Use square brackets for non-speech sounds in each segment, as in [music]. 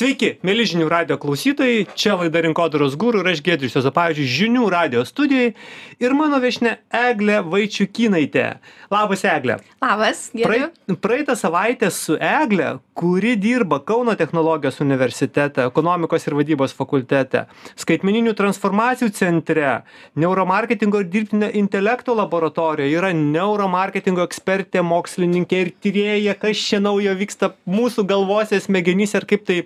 Sveiki, mėly žinių radio klausytojai, čia laida Rinkodaros gūrų ir aš Gedrius Jozapavičius žinių radio studijai ir mano viešne Eglė Vaičiukinaitė. Labas, Eglė. Labas, gerai. Praeitą savaitę su Eglė, kuri dirba Kauno technologijos universitete, ekonomikos ir vadybos fakultete, skaitmeninių transformacijų centre, neuromarketingo ir dirbtinio intelekto laboratorijoje, yra neuromarketingo ekspertė, mokslininkė ir tyrėja, kas čia naujo vyksta mūsų galvose, smegenyse ir kaip tai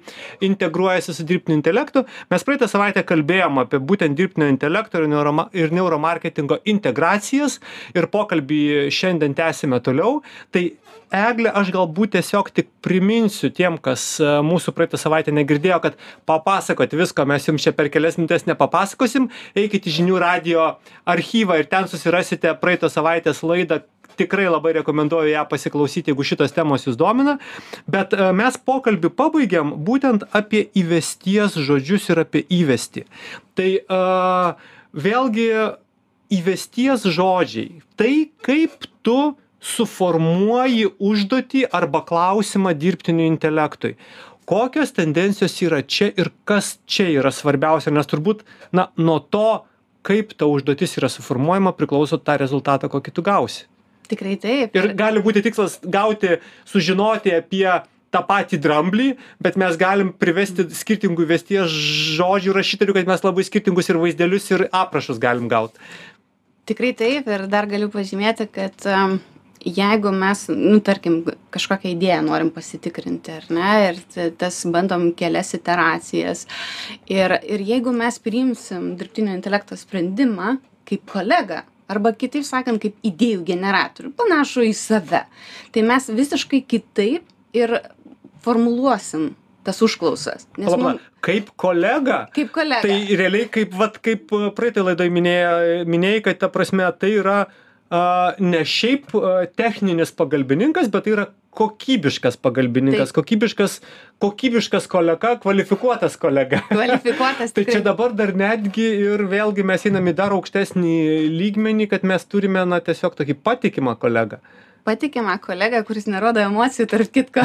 integruojasi su dirbtiniu intelektu. Mes praeitą savaitę kalbėjom apie būtent dirbtinio intelekto ir, neuroma, ir neuromarketingo integracijas ir pokalbį šiandien tęsime toliau. Tai Eglė, aš galbūt tiesiog tik priminsiu tiem, kas e, mūsų praeitą savaitę negirdėjo, kad papasakoti visko mes jums čia per kelias minutės nepapasakosim. Eikite į žinių radio archyvą ir ten susirasite praeitą savaitės laidą tikrai labai rekomenduoju ją pasiklausyti, jeigu šitos temos jūs domina. Bet e, mes pokalbį pabaigiam būtent apie įvesties žodžius ir apie įvestį. Tai uh, vėlgi įvesties žodžiai. Tai kaip tu suformuoji užduotį arba klausimą dirbtiniu intelektui. Kokios tendencijos yra čia ir kas čia yra svarbiausia, nes turbūt, na, nuo to, kaip ta užduotis yra suformuojama, priklauso tą rezultatą, kokį tu gausi. Tikrai taip. Ir gali būti tikslas gauti, sužinoti apie tą patį dramblį, bet mes galim privesti skirtingų vesties žodžių rašytojų, kad mes labai skirtingus ir vaizdelius, ir aprašus galim gauti. Tikrai taip ir dar galiu pažymėti, kad um, jeigu mes, nu, tarkim, kažkokią idėją norim pasitikrinti, ar ne, ir tas bandom kelias iteracijas. Ir, ir jeigu mes priimsim dirbtinio intelekto sprendimą kaip kolega, arba kitaip sakant kaip idėjų generatorių panašų į save. Tai mes visiškai kitaip ir formuluosim tas užklausas nes mum kaip kolega? Kaip kolega. Tai realiai kaip vat kaip praeitoj laidoj minėjo minėjai kad ta prasme tai yra a, ne šiaip techninis pagalbininkas bet tai yra kokybiškas pagalbininkas, Taip. kokybiškas, kokybiškas kolega, kvalifikuotas kolega. [laughs] Kvalifikuotas. tai čia dabar dar netgi ir vėlgi mes einame į dar aukštesnį lygmenį, kad mes turime, na, tiesiog tokį patikimą kolegą patikimą kolegą, kuris nerodo emocijų, tarp kitko,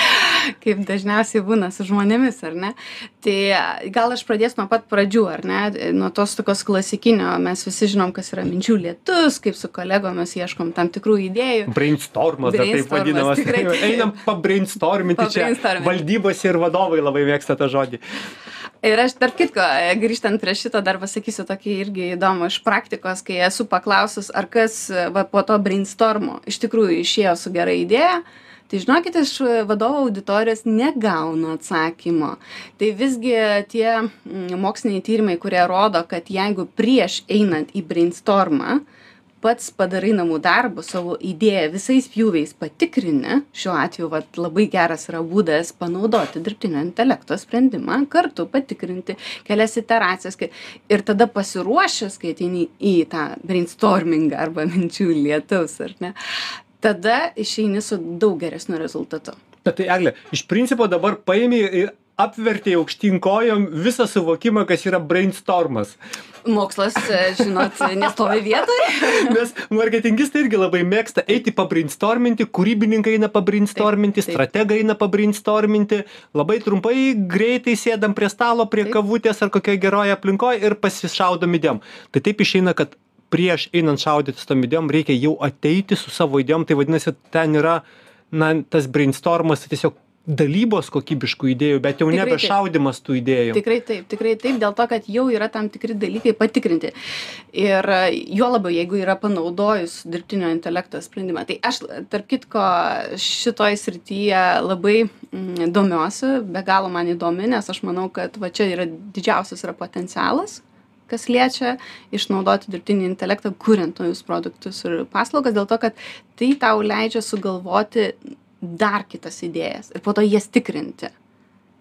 [laughs] kaip dažniausiai būna su žmonėmis, ar ne? Tai gal aš pradėsiu nuo pat pradžių, ar ne? Nuo tos tokios klasikinio, mes visi žinom, kas yra minčių lietus, kaip su kolegomis ieškom tam tikrų idėjų. Brainstormas, dar taip vadinamas. Tikrai. [laughs] Einam pabrainstorminti čia. Valdybos ir vadovai labai mėgsta tą žodį ir aš tarp kitko grįžtant prie šito dar pasakysiu tokį irgi įdomų iš praktikos kai esu paklausus ar kas va po to breinstormo iš tikrųjų išėjo su gera idėja tai žinokit iš vadovų auditorijos negaunu atsakymo. Tai visgi tie moksliniai tyrimai kurie rodo kad jeigu prieš einant į breinstormą pats padarai namų darbus savo idėją visais pjūviais patikrini šiuo atveju vat labai geras yra būdas panaudoti dirbtinio intelekto sprendimą kartu patikrinti kelias iteracijas kai ir tada pasiruošęs kai ateini į tą breinstormingą arba minčių lietaus ar ne tada išeini su daug geresniu rezultatu. Bet tai egle iš principo dabar paėmei ir apvertei aukštyn kojom visą suvokimą kas yra breinstormas mokslas, e, žinot, nestovi vietoje. [laughs] Nes marketingistai irgi labai mėgsta eiti pabrainstorminti, kūrybininkai eina pabrainstorminti, strategai eina pabrainstorminti, labai trumpai, greitai sėdam prie stalo, prie taip. kavutės ar kokioje geroje aplinkoje ir pasišaudom idėjom. Tai taip išeina, kad prieš einant šaudyti su tom idėjom reikia jau ateiti su savo idėjom, tai vadinasi, ten yra, na, tas brainstormas tai tiesiog dalybos kokybiškų idėjų bet jau nebe šaudymas tų idėjų. Tikrai taip tikrai taip dėl to kad jau yra tam tikri dalykai patikrinti. Ir juo labiau jeigu yra panaudojus dirbtinio intelekto sprendimą. Tai aš tarp kitko šitoj srityje labai mm, domiuosi be galo man įdomi nes aš manau kad va čia yra didžiausias yra potencialas kas liečia išnaudoti dirbtinį intelektą kuriant naujus produktus ir paslaugas dėl to kad tai tau leidžia sugalvoti dar kitas idėjas ir po to jas tikrinti.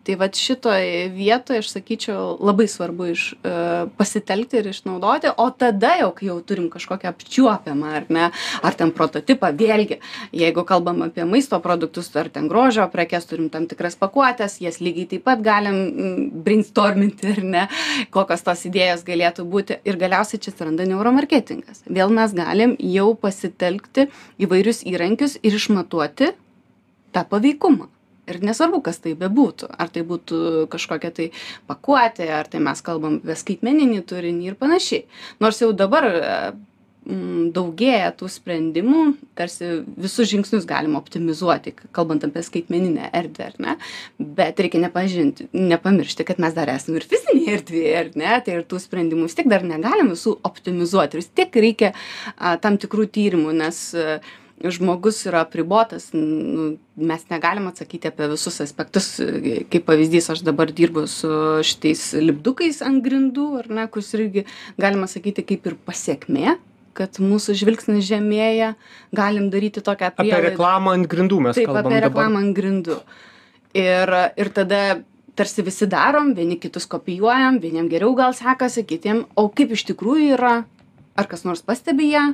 Tai va šitoj vietoje aš sakyčiau labai svarbu iš, uh, pasitelkti ir išnaudoti, o tada jau, kai jau turim kažkokią apčiuopiamą, ar ne, ar ten prototipą, vėlgi, jeigu kalbam apie maisto produktus, ar ten grožio prekes, turim tam tikras pakuotės, jas lygiai taip pat galim brainstorminti, ar ne, kokios tos idėjos galėtų būti. Ir galiausiai čia atsiranda neuromarketingas. Vėl mes galim jau pasitelkti įvairius įrankius ir išmatuoti tą paveikumą. ir nesvarbu kas tai bebūtų ar tai būtų kažkokia tai pakuotė ar tai mes kalbam apie skaitmeninį turinį ir panašiai nors jau dabar mm, daugėja tų sprendimų, tarsi visus žingsnius galima optimizuoti, kalbant apie skaitmeninę erdvę, ar ne? Bet reikia nepažinti, nepamiršti, kad mes dar esame ir fizinėje erdvėje, ar ne? Tai ir tų sprendimų vis tiek dar negalim visų optimizuoti. Vis tiek reikia a, tam tikrų tyrimų, nes a, žmogus yra apribotas, nu, mes negalim atsakyti apie visus aspektus. Kaip pavyzdys, aš dabar dirbu su šitais lipdukais ant grindų, ar ne, kuris irgi galima sakyti kaip ir pasiekmė kad mūsų žvilgsnis žemėja, galim daryti tokią prielaidą. Apie reklamą ant grindų mes. Taip, apie reklamą ant grindų. Ir, ir tada tarsi visi darom, vieni kitus kopijuojam, vieniem geriau gal sekasi, kitiem, o kaip iš tikrųjų yra, ar kas nors pastebi ją,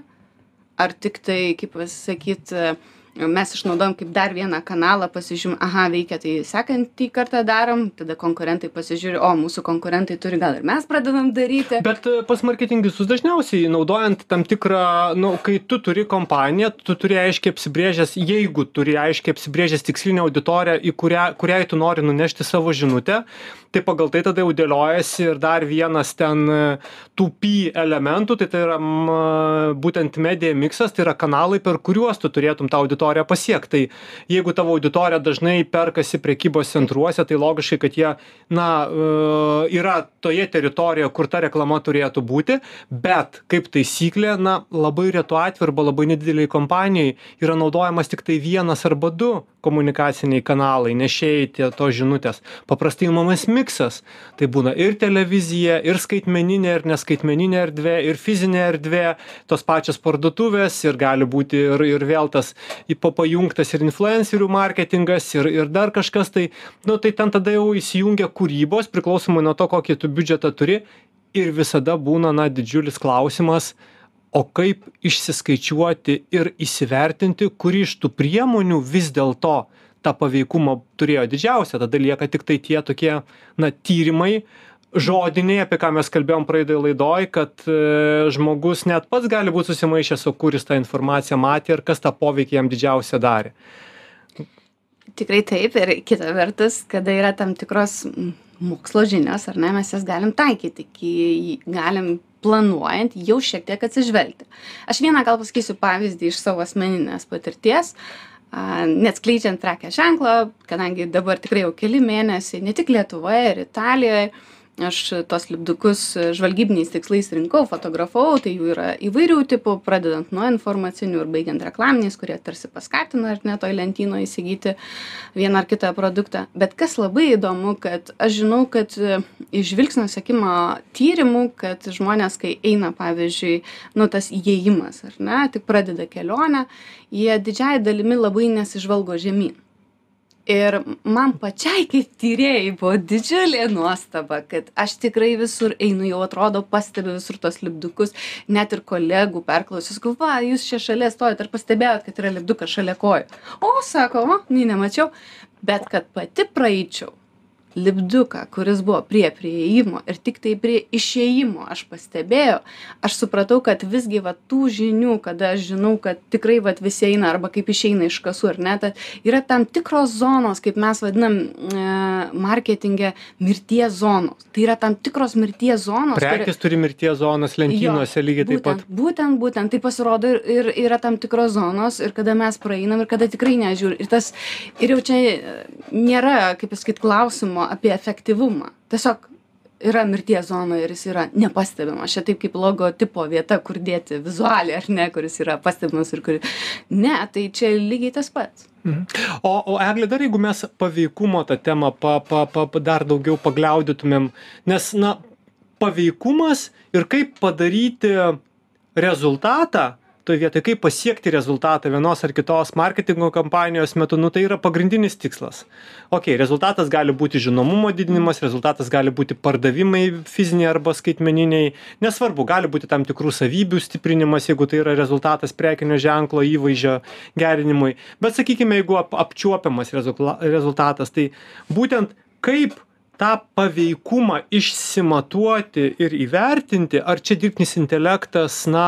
ar tik tai, kaip pasakyti, mes išnaudojam kaip dar vieną kanalą pasižiūrim aha veikia tai sekantį kartą darom tada konkurentai pasižiūri o mūsų konkurentai turi gal ir mes pradedam daryti. Bet e, pas marketingistus dažniausiai naudojant tam tikrą nu kai tu turi kompaniją tu turi aiškiai apsibrėžęs jeigu turi aiškiai apsibrėžęs tikslinę auditoriją į kurią kuriai tu nori nunešti savo žinutę tai pagal tai tada jau dėliojasi ir dar vienas ten e, tų pi elementų tai tai yra m būtent medija miksas tai yra kanalai per kuriuos tu turėtum tą auditoriją auditoriją pasiekt. Tai jeigu tavo auditorija dažnai perkasi prekybos centruose tai logiškai kad jie na e, yra toje teritorijoje kur ta reklama turėtų būti bet kaip taisyklė na labai retu atveju arba labai nedidelei kompanijai yra naudojamas tiktai vienas arba du komunikaciniai kanalai nešėjai tie tos žinutės. Paprastai imamas miksas. Tai būna ir televizija ir skaitmeninė ir neskaitmeninė erdvė ir fizinė erdvė tos pačios parduotuvės ir gali būti ir ir vėl tas į pa pajungtas ir influencerių marketingas ir ir dar kažkas. Tai nu tai ten tada jau įsijungia kūrybos priklausomai nuo to kokį tu biudžetą turi. Ir visada būna na didžiulis klausimas o kaip išsiskaičiuoti ir įsivertinti kuri iš tų priemonių vis dėlto tą paveikumą turėjo didžiausią. Tada lieka tiktai tie tokie na tyrimai žodiniai apie ką mes kalbėjom praeitoj laidoj kad e, žmogus net pats gali būt susimaišęs o kur jis tą informaciją matė ir kas tą poveikį jam didžiausią darė. Tikrai taip ir kita vertus kada yra tam tikros mokslo žinios ar ne mes jas galim taikyti. Kai galim planuojant jau šiek tiek atsižvelgti. Aš vieną gal pasakysiu pavyzdį iš savo asmeninės patirties, neatskleidžiant prekę ženklą, kadangi dabar tikrai jau keli mėnesiai ne tik Lietuvoje ir Italijoje aš tuos lipdukus žvalgybiniais tikslais rinkau fotografavau tai jų yra įvairių tipų pradedant nuo informacinių ir baigiant reklaminiais kurie tarsi paskatina ar ne toj lentynoj įsigyti vieną ar kitą produktą. Bet kas labai įdomu kad aš žinau kad iš žvilgsnio sekimo tyrimų kad žmonės kai eina pavyzdžiui nu tas įėjimas ar ne tik pradeda kelionę jie didžiąja dalimi labai nesižvalgo žemyn ir man pačiai kaip tyrėjai buvo didžiulė nuostaba kad aš tikrai visur einu jau atrodo pastebiu visur tuos lipdukus net ir kolegų perklausiu sakau va jūs čia šalia stovit ar pastebėjot kad yra lipdukas šalia kojų. O sako o nei nemačiau. Bet kad pati praeičiau lipduką kuris buvo prie priėjimo ir tiktai prie išėjimo aš pastebėjau aš supratau kad visgi va tų žinių kada aš žinau kad tikrai vat visi eina arba kaip išeina iš kasų ar ne tad yra tam tikros zonos kaip mes vadinam e, marketinge mirties zonos. Tai yra tam tikros mirties zonos prekės turi mirties zonas lentynose lygiai taip pat. būtent būtent tai pasirodo ir ir yra tam tikros zonos ir kada mes praeinam ir kada tikrai nežiūri. Ir tas ir jau čia nėra kaip pasakyt klausimo kalbama apie efektyvumą. Tiesiog yra mirties zonoj ir jis yra nepastebimas. Čia taip kaip logotipo vieta kur dėti vizualiai ar ne kuris yra pastebimas ir kur ne tai čia lygiai tas pats. Mhm. O, o Eglė, dar jeigu mes paveikumo tą temą pa, pa, pa, dar daugiau pagliaudytumėm, nes, na, paveikumas ir kaip padaryti rezultatą toj vietoj kaip pasiekti rezultatą vienos ar kitos marketingo kampanijos metu nu tai yra pagrindinis tikslas. Okei rezultatas gali būti žinomumo didinimas rezultatas gali būti pardavimai fiziniai arba skaitmeniniai. Nesvarbu gali būti tam tikrų savybių stiprinimas jeigu tai yra rezultatas prekinio ženklo įvaizdžio gerinimui. Bet sakykime jeigu ap apčiuopiamas rezulta rezultatas tai būtent kaip tą paveikumą išsimatuoti ir įvertinti ar čia dirbtinis intelektas na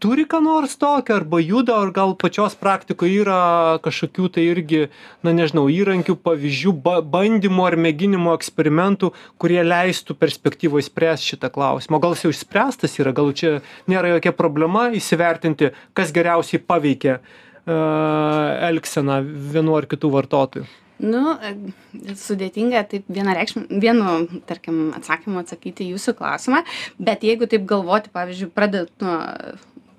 turi ką nors tokio arba juda ar gal pačios praktikoj yra kažkokių tai irgi na nežinau įrankių pavyzdžių ba bandymų ar mėginimų eksperimentų kurie leistų perspektyvoj spręst šitą klausimą. O gal jis jau išspręstas yra? Gal čia nėra jokia problema įsivertinti kas geriausiai paveikia e, elgseną vienų ar kitų vartotojų Nu, sudėtinga taip vienareikšmiai, vienu, tarkim, atsakymu atsakyti jūsų klausimą, bet jeigu taip galvoti, pavyzdžiui, pradedant nuo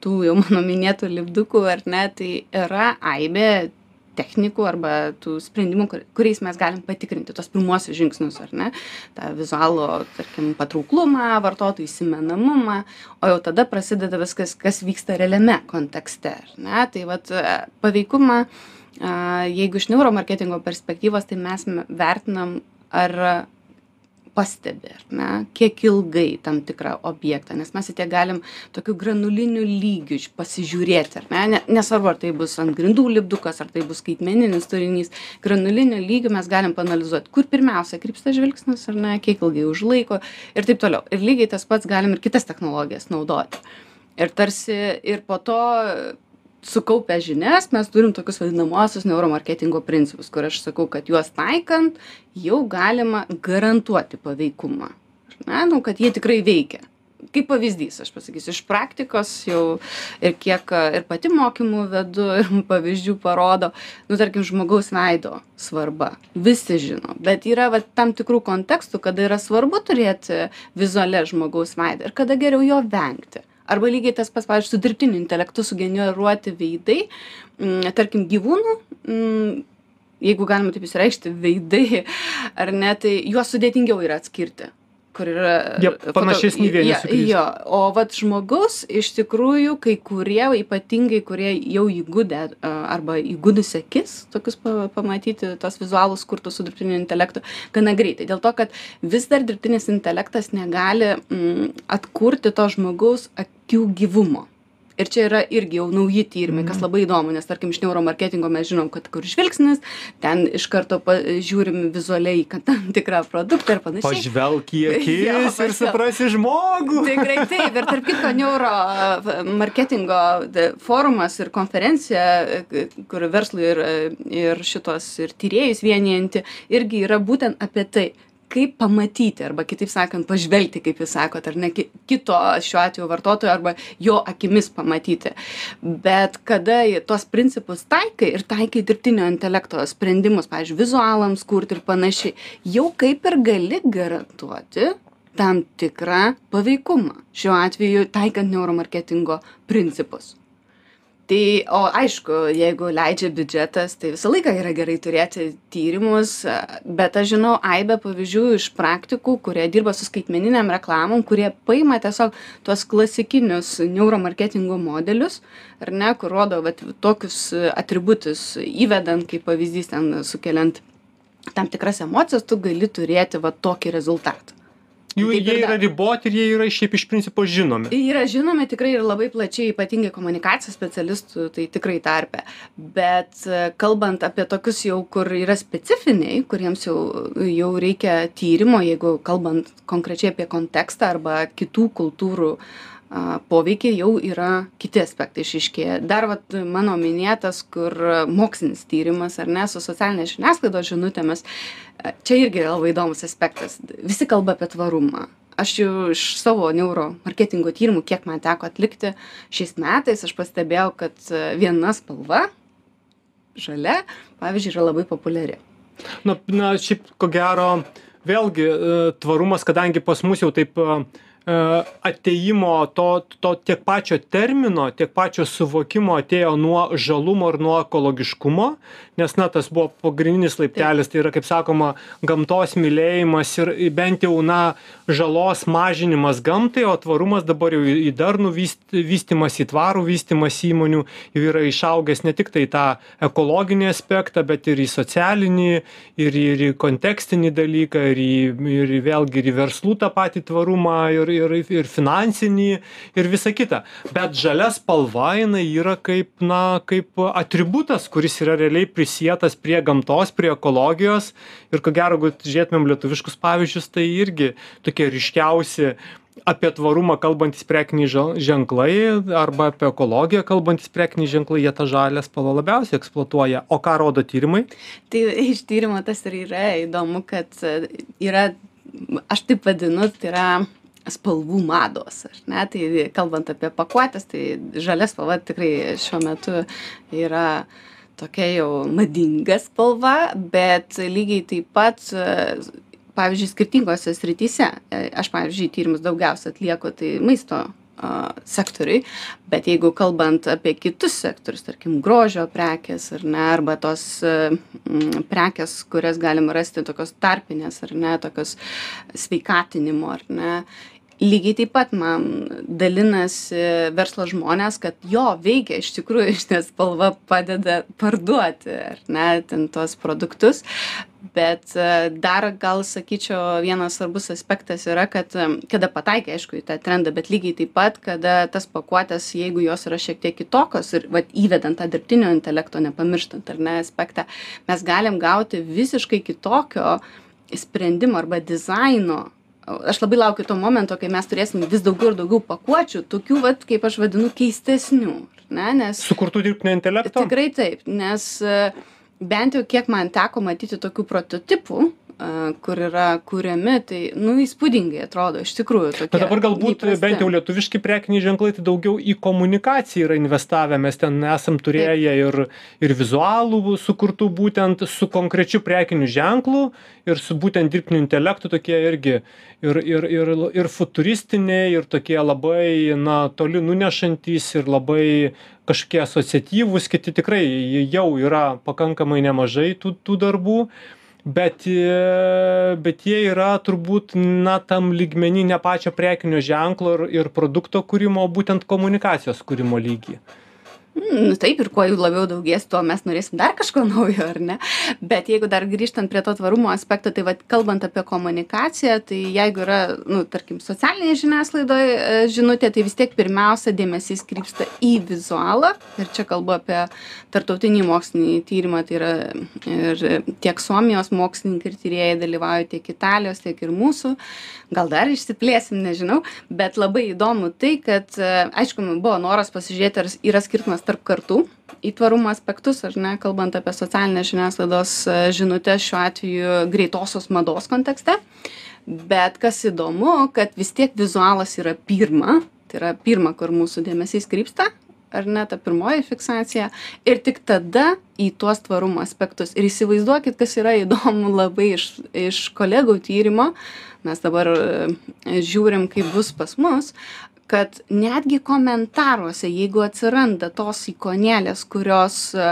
tų jau mano minėtų lipdukų ar ne, tai yra aibė technikų arba tų sprendimų, kur, kuriais mes galim patikrinti tos pirmuosius žingsnius, ar ne, tą vizualų, tarkim, patrauklumą, vartotojų įsimenamumą, o jau tada prasideda viskas, kas vyksta realiame kontekste, ar ne, tai vad paveikumą jeigu iš neuromarketingo perspektyvos, tai mes vertinam, ar pastebi, ar ne, kiek ilgai tam tikrą objektą, nes mes į tie galim tokiu granuliniu lygiu pasižiūrėti, ar ne, nesvarbu, ar tai bus ant grindų lipdukas, ar tai bus skaitmeninis turinys, granuliniu lygiu mes galim panalizuoti, kur pirmiausia krypsta žvilgsnis, ar ne, kiek ilgai užlaiko ir taip toliau. Ir lygiai tas pats galim ir kitas technologijas naudoti. Ir tarsi ir po to sukaupę žinias mes turim tokius vadinamuosius neuromarketingo principus kur aš sakau kad juos taikant jau galima garantuoti paveikumą. Ar ne? Nu kad jie tikrai veikia. Kaip pavyzdys aš pasakysiu iš praktikos jau ir kiek ir pati mokymų vedu ir [laughs] pavyzdžių parodo. Nu tarkim žmogaus veido svarba. Visi žino. Bet yra vat tam tikrų kontekstų kada yra svarbu turėti vizualias žmogaus veidą ir kada geriau jo vengti arba lygiai tas pats pavyzdžiui su dirbtiniu intelektu sugeneruoti veidai. Mm, tarkim gyvūnų mm, jeigu galima taip išsireikšti veidai ar ne tai juos sudėtingiau yra atskirti kur yra Jie panašesni vieni su kitais. Jo, o vat žmogus iš tikrųjų kai kurie, ypatingai kurie jau įgūdę a, arba įgūdus akis, tokius pa, pamatyti, tos vizualus kurtus su dirbtiniu intelektu, gana greitai. Dėl to, kad vis dar dirbtinis intelektas negali mm, atkurti to žmogaus akių gyvumo. Ir čia yra irgi jau nauji tyrimai, kas labai įdomu, nes tarkim iš neuromarketingo mes žinom, kad kur žvilgsnis, ten iš karto žiūrim vizualiai, kad tam tikrą produktą ir panašiai. Pažvelk į [laughs] Jo, akis ir pažvelk. suprasi žmogų. [laughs] Tikrai taip, ir tarp kitko neuro a, marketingo d- forumas ir konferencija, e, kur verslui ir, e, ir šitos ir tyrėjus vienijanti, irgi yra būtent apie tai kaip pamatyti arba kitaip sakant pažvelgti kaip jūs sakot ar ne ki- kito šiuo atveju vartotojo arba jo akimis pamatyti. Bet kada į tuos principus taikai ir taikai dirbtinio intelekto sprendimus pavyzdžiui vizualams kurti ir panašiai jau kaip ir gali garantuoti tam tikrą paveikumą šiuo atveju taikant neuromarketingo principus tai o aišku jeigu leidžia biudžetas tai visą laiką yra gerai turėti tyrimus bet aš žinau aibę pavyzdžių iš praktikų kurie dirba su skaitmeninėm reklamom kurie paima tiesiog tuos klasikinius neuromarketingo modelius ar ne kur rodo vat tokius atributus įvedant kaip pavyzdys ten sukeliant tam tikras emocijas tu gali turėti va tokį rezultatą Jų Taip ir jie yra riboti ir jie yra šiaip iš principo žinomi. Yra žinomi tikrai ir labai plačiai, ypatingai komunikacijos specialistų, tai tikrai tarpe. Bet e, kalbant apie tokius jau, kur yra specifiniai, kuriems jau, jau reikia tyrimo, jeigu kalbant konkrečiai apie kontekstą arba kitų kultūrų a, poveikį, jau yra kiti aspektai išiškėję. Dar vat, mano minėtas, kur mokslinis tyrimas ar ne, su socialinės žiniasklaidos žinutėmis, čia irgi yra labai įdomus aspektas. Visi kalba apie tvarumą aš jau iš savo neuro marketingo tyrimų, kiek man teko atlikti šiais metais, aš pastebėjau, kad viena spalva, žalia, pavyzdžiui, yra labai populiari. Na, na, šiaip ko gero, vėlgi e, tvarumas, kadangi pas mus jau taip e, ateimo to, to tiek pačio termino, tiek pačio suvokimo atėjo nuo žalumo ir nuo ekologiškumo, nes, na, tas buvo pagrindinis laiptelis, tai yra, kaip sakoma, gamtos mylėjimas ir bent jau, na, žalos mažinimas gamtai, o tvarumas dabar jau į darnų vyst- vystymas, į tvarų vystymas įmonių jau yra išaugęs ne tik tai tą ekologinį aspektą, bet ir į socialinį, ir, ir į kontekstinį dalyką, ir, į, ir vėlgi ir į verslų tą patį tvarumą, ir, ir, ir finansinį, ir visa kita. Bet žalia spalva jinai yra kaip, na, kaip atributas, kuris yra realiai prisietas prie gamtos, prie ekologijos. Ir ko gero, jeigu žiūrėtumėm lietuviškus pavyzdžius, tai irgi tokie ryškiausi apie tvarumą kalbantys prekiniai ženklai arba apie ekologiją kalbantys prekiniai ženklai jie tą žalią spalvą labiausiai eksploatuoja o ką rodo tyrimai Tai iš tyrimo tas ir yra įdomu, kad yra, aš taip vadinu, tai yra spalvų mados, ar ne? Tai kalbant apie pakuotės, tai žalia spalva tikrai šiuo metu yra tokia jau madinga spalva, bet lygiai taip pat, pavyzdžiui, skirtingose srityse, aš, pavyzdžiui, tyrimus daugiausia atlieku, tai maisto sektoriui, bet jeigu kalbant apie kitus sektorius, tarkim, grožio prekės ar ne, arba tos m, prekės, kurias galim rasti tokios tarpinės ar ne, tokios sveikatinimo ar ne, lygiai taip pat man dalinasi verslo žmonės, kad jo veikia iš tikrųjų [laughs] šitą spalva padeda parduoti, ar ne, ten tuos produktus. Bet e, dar gal sakyčiau, vienas svarbus aspektas yra, kad e, kada pataikia, aišku, į tą trendą, bet lygiai taip pat, kada tas pakuotės, jeigu jos yra šiek tiek kitokios ir vat, įvedant tą dirbtinio intelekto, nepamirštant ar ne aspektą, mes galim gauti visiškai kitokio sprendimo arba dizaino aš labai laukiu to momento, kai mes turėsim vis daugiau ir daugiau pakuočių, tokių, vat, kaip aš vadinu, keistesnių. Ne, nes sukurtų dirbtinio intelekto tikrai taip, nes e, bent jau kiek man teko matyti tokių prototipų, kur yra kuriami, tai, nu, įspūdingai atrodo, iš tikrųjų. Bet dabar galbūt įprasti. bent jau lietuviški prekiniai ženklai tai daugiau į komunikaciją yra investavę. Mes ten esam turėję ir, ir vizualų sukurtų būtent su konkrečiu prekiniu ženklu ir su būtent dirbtiniu intelektu tokie irgi ir, ir, ir, ir futuristiniai, ir tokie labai na, toli nunešantys ir labai kažkokie asociatyvūs, kiti tikrai jau yra pakankamai nemažai tų, tų darbų bet e, bet jie yra turbūt na tam lygmeny ne pačio prekinio ženklo ir ir produkto kūrimo o būtent komunikacijos kūrimo lygy Nu, taip, ir kuo jų labiau daugės, tuo mes norėsim dar kažko [laughs] naujo, ar ne? Bet jeigu dar grįžtant prie to tvarumo aspekto, tai vad, kalbant apie komunikaciją, tai jeigu yra, nu, tarkim, socialinėje žiniasklaidoje e, žinutė, tai vis tiek pirmiausia dėmesys krypsta į vizualą. Ir čia kalbu apie tartautinį mokslinį tyrimą, tai yra ir tiek Suomijos mokslininkai ir tyrėjai dalyvauja, tiek Italijos, tiek ir mūsų. Gal dar išsiplėsim, nežinau, bet labai įdomu tai, kad, e, aišku, buvo noras pasižiūrėti, ar yra skirtumas tarp kartų į tvarumo aspektus, ar ne, kalbant apie socialinės žiniasklaidos e, žinutės šiuo atveju greitosios mados kontekste. Bet kas įdomu, kad vis tiek vizualas yra pirma, tai yra pirma, kur mūsų dėmesys krypsta, ar ne ta pirmoji fiksacija, ir tik tada į tuos tvarumo aspektus. Ir įsivaizduokit, kas yra įdomu [laughs] labai iš, iš kolegų tyrimo, mes dabar e, žiūrim, kaip bus pas mus, kad netgi komentaruose, jeigu atsiranda tos ikonėlės, kurios e,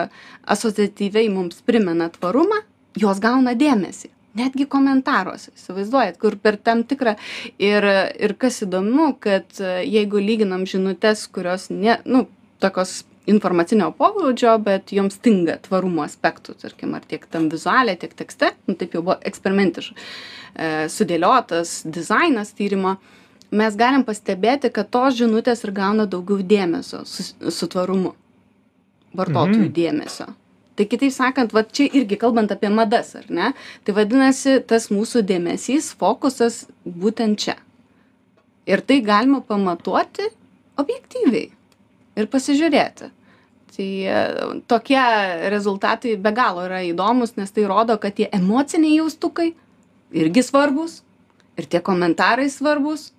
asociatyviai mums primena tvarumą, jos gauna dėmesį. Netgi komentaruose, įsivaizduojat, kur per tam tikrą ir, ir kas įdomu, kad e, jeigu lyginam žinutės, kurios, ne, nu, tokios informacinio pobūdžio, bet joms stinga tvarumo aspektų, tarkim, ar tiek tam vizualė, tiek tekste, nu, taip jau buvo eksperimentiškai e, sudėliotas dizainas tyrimo, mes galim pastebėti, kad tos žinutės ir gauna daugiau dėmesio su, su tvarumu, vartotojų Mhm. dėmesio. Tai kitaip sakant, va čia irgi kalbant apie madas, ar ne? Tai vadinasi, tas mūsų dėmesys, fokusas būtent čia. Ir tai galima pamatuoti objektyviai ir pasižiūrėti. Tai e, tokie rezultatai be galo yra įdomus, nes tai rodo, kad tie emociniai jaustukai irgi svarbus ir tie komentarai svarbus.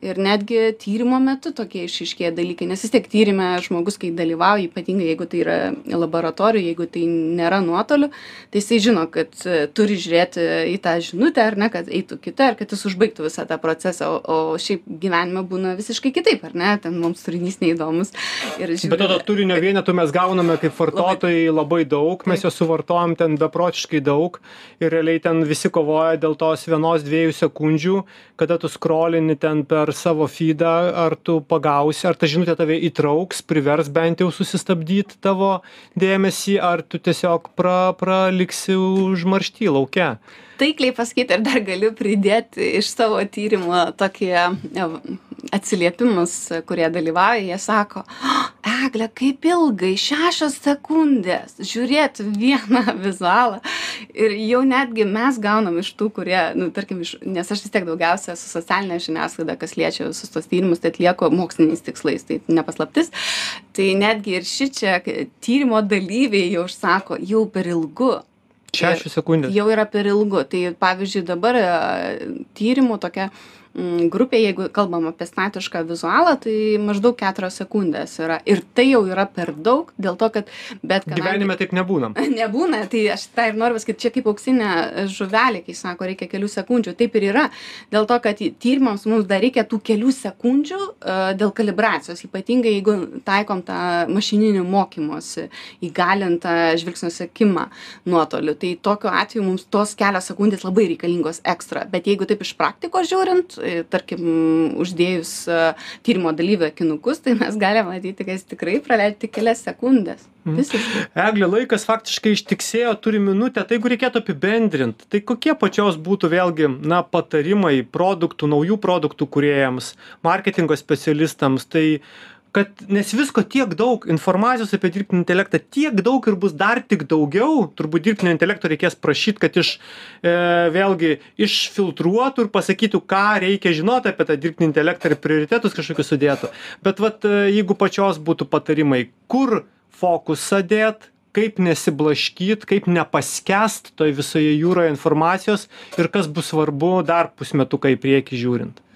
Ir netgi tyrimo metu tokie išiškėja dalykai, nes vis tiek tyrimė žmogus, kai dalyvauja, ypatingai jeigu tai yra laboratorija, jeigu tai nėra nuotoliu, tai jisai žino, kad e, turi žiūrėti į tą žinutę, ar ne, kad eitų kita, ar kad jis užbaigtų visą tą procesą, o, o šiaip gyvenime būna visiškai kitaip, ar ne, ten mums turinys neįdomus. Ir bet tada turinio vienetų mes gauname kaip vartotojai labai daug mes jo suvartojam ten beprotiškai daug ir realiai ten visi kovoja dėl tos vienos dviejų sekundžių kada tu skrolini ten per savo fydą ar tu pagausi ar ta žinutė tave įtrauks privers bent jau susistabdyt tavo dėmesį ar tu tiesiog pra praliksi užmaršty lauke? Taikliai pasakyti ir dar galiu pridėti iš savo tyrimo tokį atsiliepimus, kurie dalyvauja, jie sako, "O, egle kaip ilgai šešios sekundės žiūrėt vieną [laughs] vizualą ir jau netgi mes gaunam iš tų kurie nu tarkim iš nes aš vis tiek daugiausia su socialine žiniasklaida kas liečia visus tuos tyrimus tai atlieku moksliniais tikslais tai ne paslaptis tai netgi ir šičia tyrimo dalyviai jau sako jau per ilgu Šešios sekundės. Jau yra per ilgu. Tai pavyzdžiui, dabar e, tyrimų tokia grupė, jeigu kalbam apie statišką vizualą, tai maždaug 4 sekundės yra. Ir tai jau yra per daug, dėl to, kad bet kadangi... Gyvenime taip nebūna. [laughs] nebūna, tai aš tą ir noriu pasakyti, čia kaip auksinė žuvelė, kai sako, reikia kelių sekundžių. Taip ir yra. Dėl to, kad tyrimams mums dar reikia tų kelių sekundžių uh, dėl kalibracijos, ypatingai jeigu taikom tą mašininį mokymosi, įgalintą žvilgsnio sekimą nuotoliu. Tai tokiu atveju mums tos kelios sekundės labai reikalingos ekstra. Bet jeigu taip iš praktikos žiūrint, E, tarkim uždėjus e, tyrimo dalyvio akinukus tai mes galim matyti kad jis tikrai praleidžia tik kelias sekundes mhm. visiškai. Egle laikas faktiškai ištiksėjo turim minutę. Tai jeigu reikėtų apibendrint tai kokie pačios būtų vėlgi na patarimai produktų naujų produktų kūrėjams marketingo specialistams? Tai kad nes visko tiek daug informacijos apie dirbtinį intelektą tiek daug ir bus dar tik daugiau turbūt dirbtinio intelekto reikės prašyt kad iš e, vėlgi išfiltruotų ir pasakytų ką reikia žinot apie tą dirbtinį intelektą ir prioritetus kažkokius sudėtų. Bet vat e, jeigu pačios būtų patarimai kur fokusą dėt kaip nesiblaškyt kaip nepaskęst toj visoje jūroje informacijos ir kas bus svarbu dar pusmetuką į priekį žiūrint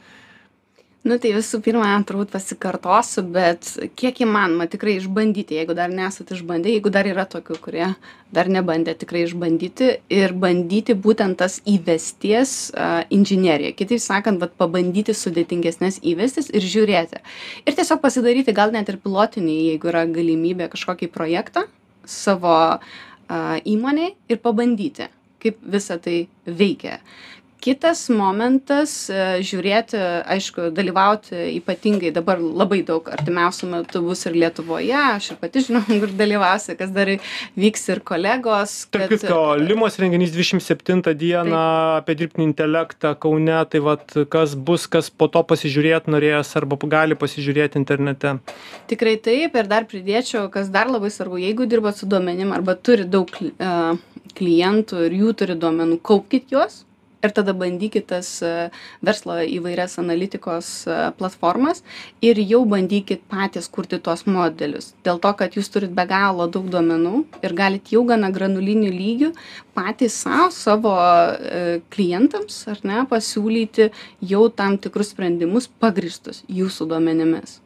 nu tai visų pirma turbūt pasikartosiu bet kiek įmanoma tikrai išbandyti jeigu dar nesat išbandę jeigu dar yra tokių kurie dar nebandė tikrai išbandyti ir bandyti būtent tas įvesties inžineriją. Kitaip sakant vat pabandyti sudėtingesnes įvestis ir žiūrėti. Ir tiesiog pasidaryti gal net ir pilotinį jeigu yra galimybė kažkokį projektą savo įmonėj ir pabandyti kaip visa tai veikia kitas momentas e, žiūrėti aišku dalyvauti ypatingai dabar labai daug artimiausiu metu bus ir lietuvoje. Aš ir pati žinau [laughs] kur dalyvausiu kas dar vyks ir kolegos tarp kitko limos renginys dvidešim septintą dieną apie dirbtinį intelektą kaune. Tai vat kas bus kas po to pasižiūrėt norės arba gali pasižiūrėt internete. Tikrai taip ir dar pridėčiau kas dar labai svarbu jeigu dirbat su duomenim arba turit daug e, klientų ir jų turit duomenų kaupkit juos ir tada bandykit tas e, verslo įvairias analitikos e, platformas ir jau bandykit patys kurti tuos modelius. Dėl to kad jūs turit be galo daug duomenų ir galit jau gana granuliniu lygiu patys sau savo e, klientams ar ne pasiūlyti jau tam tikrus sprendimus pagrįstus jūsų duomenimis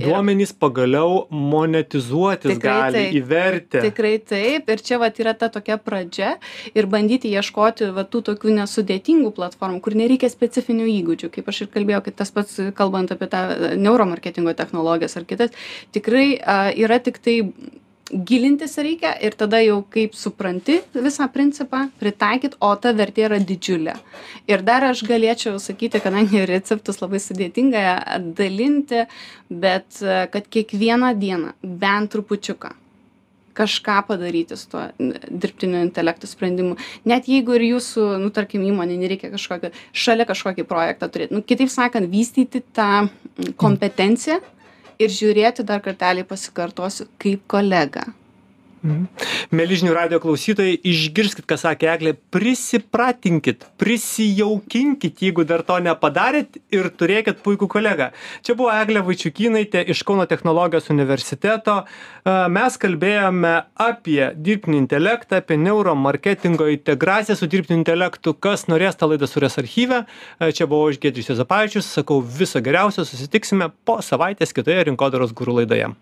duomenys pagaliau monetizuotis gali į vertę. Tikrai taip. Ir čia vat yra ta tokia pradžia ir bandyti ieškoti va tų tokių nesudėtingų platformų kur nereikia specifinių įgūdžių. Kaip aš ir kalbėjau kaip tas pats kalbant apie tą neuromarketingo technologijas ar kitas tikrai a, yra tiktai gilintis reikia ir tada jau kaip supranti visą principą pritaikyt o ta vertė yra didžiulė. Ir dar aš galėčiau sakyti kadangi receptus labai sudėtinga dalinti bet kad kiekvieną dieną bent trupučiuką kažką padaryti su tuo dirbtinio intelekto sprendimu. Net jeigu ir jūsų nu tarkim įmonei nereikia kažkokio šalia kažkokį projektą turėt. Nu kitaip sakant vystyti tą kompetenciją ir žiūrėti dar kartelį pasikartosiu kaip kolegą Mhm. Mėly žinių radio klausytojai, išgirskit, ką sakė Eglė, prisipratinkit, prisijaukinkit, jeigu dar to nepadarėt ir turėkit puikų kolegą. Čia buvo Eglė Vaičiukinaitė iš Kauno technologijos universiteto. Mes kalbėjome apie dirbtinį intelektą, apie neuromarketingo integraciją su dirbtiniu intelektu. Kas norės tą laidą surės archyve. Čia buvo aš Gedrius Jozapavičius, sakau viso geriausio, susitiksime po savaitės kitoje rinkodaros gurų laidoje.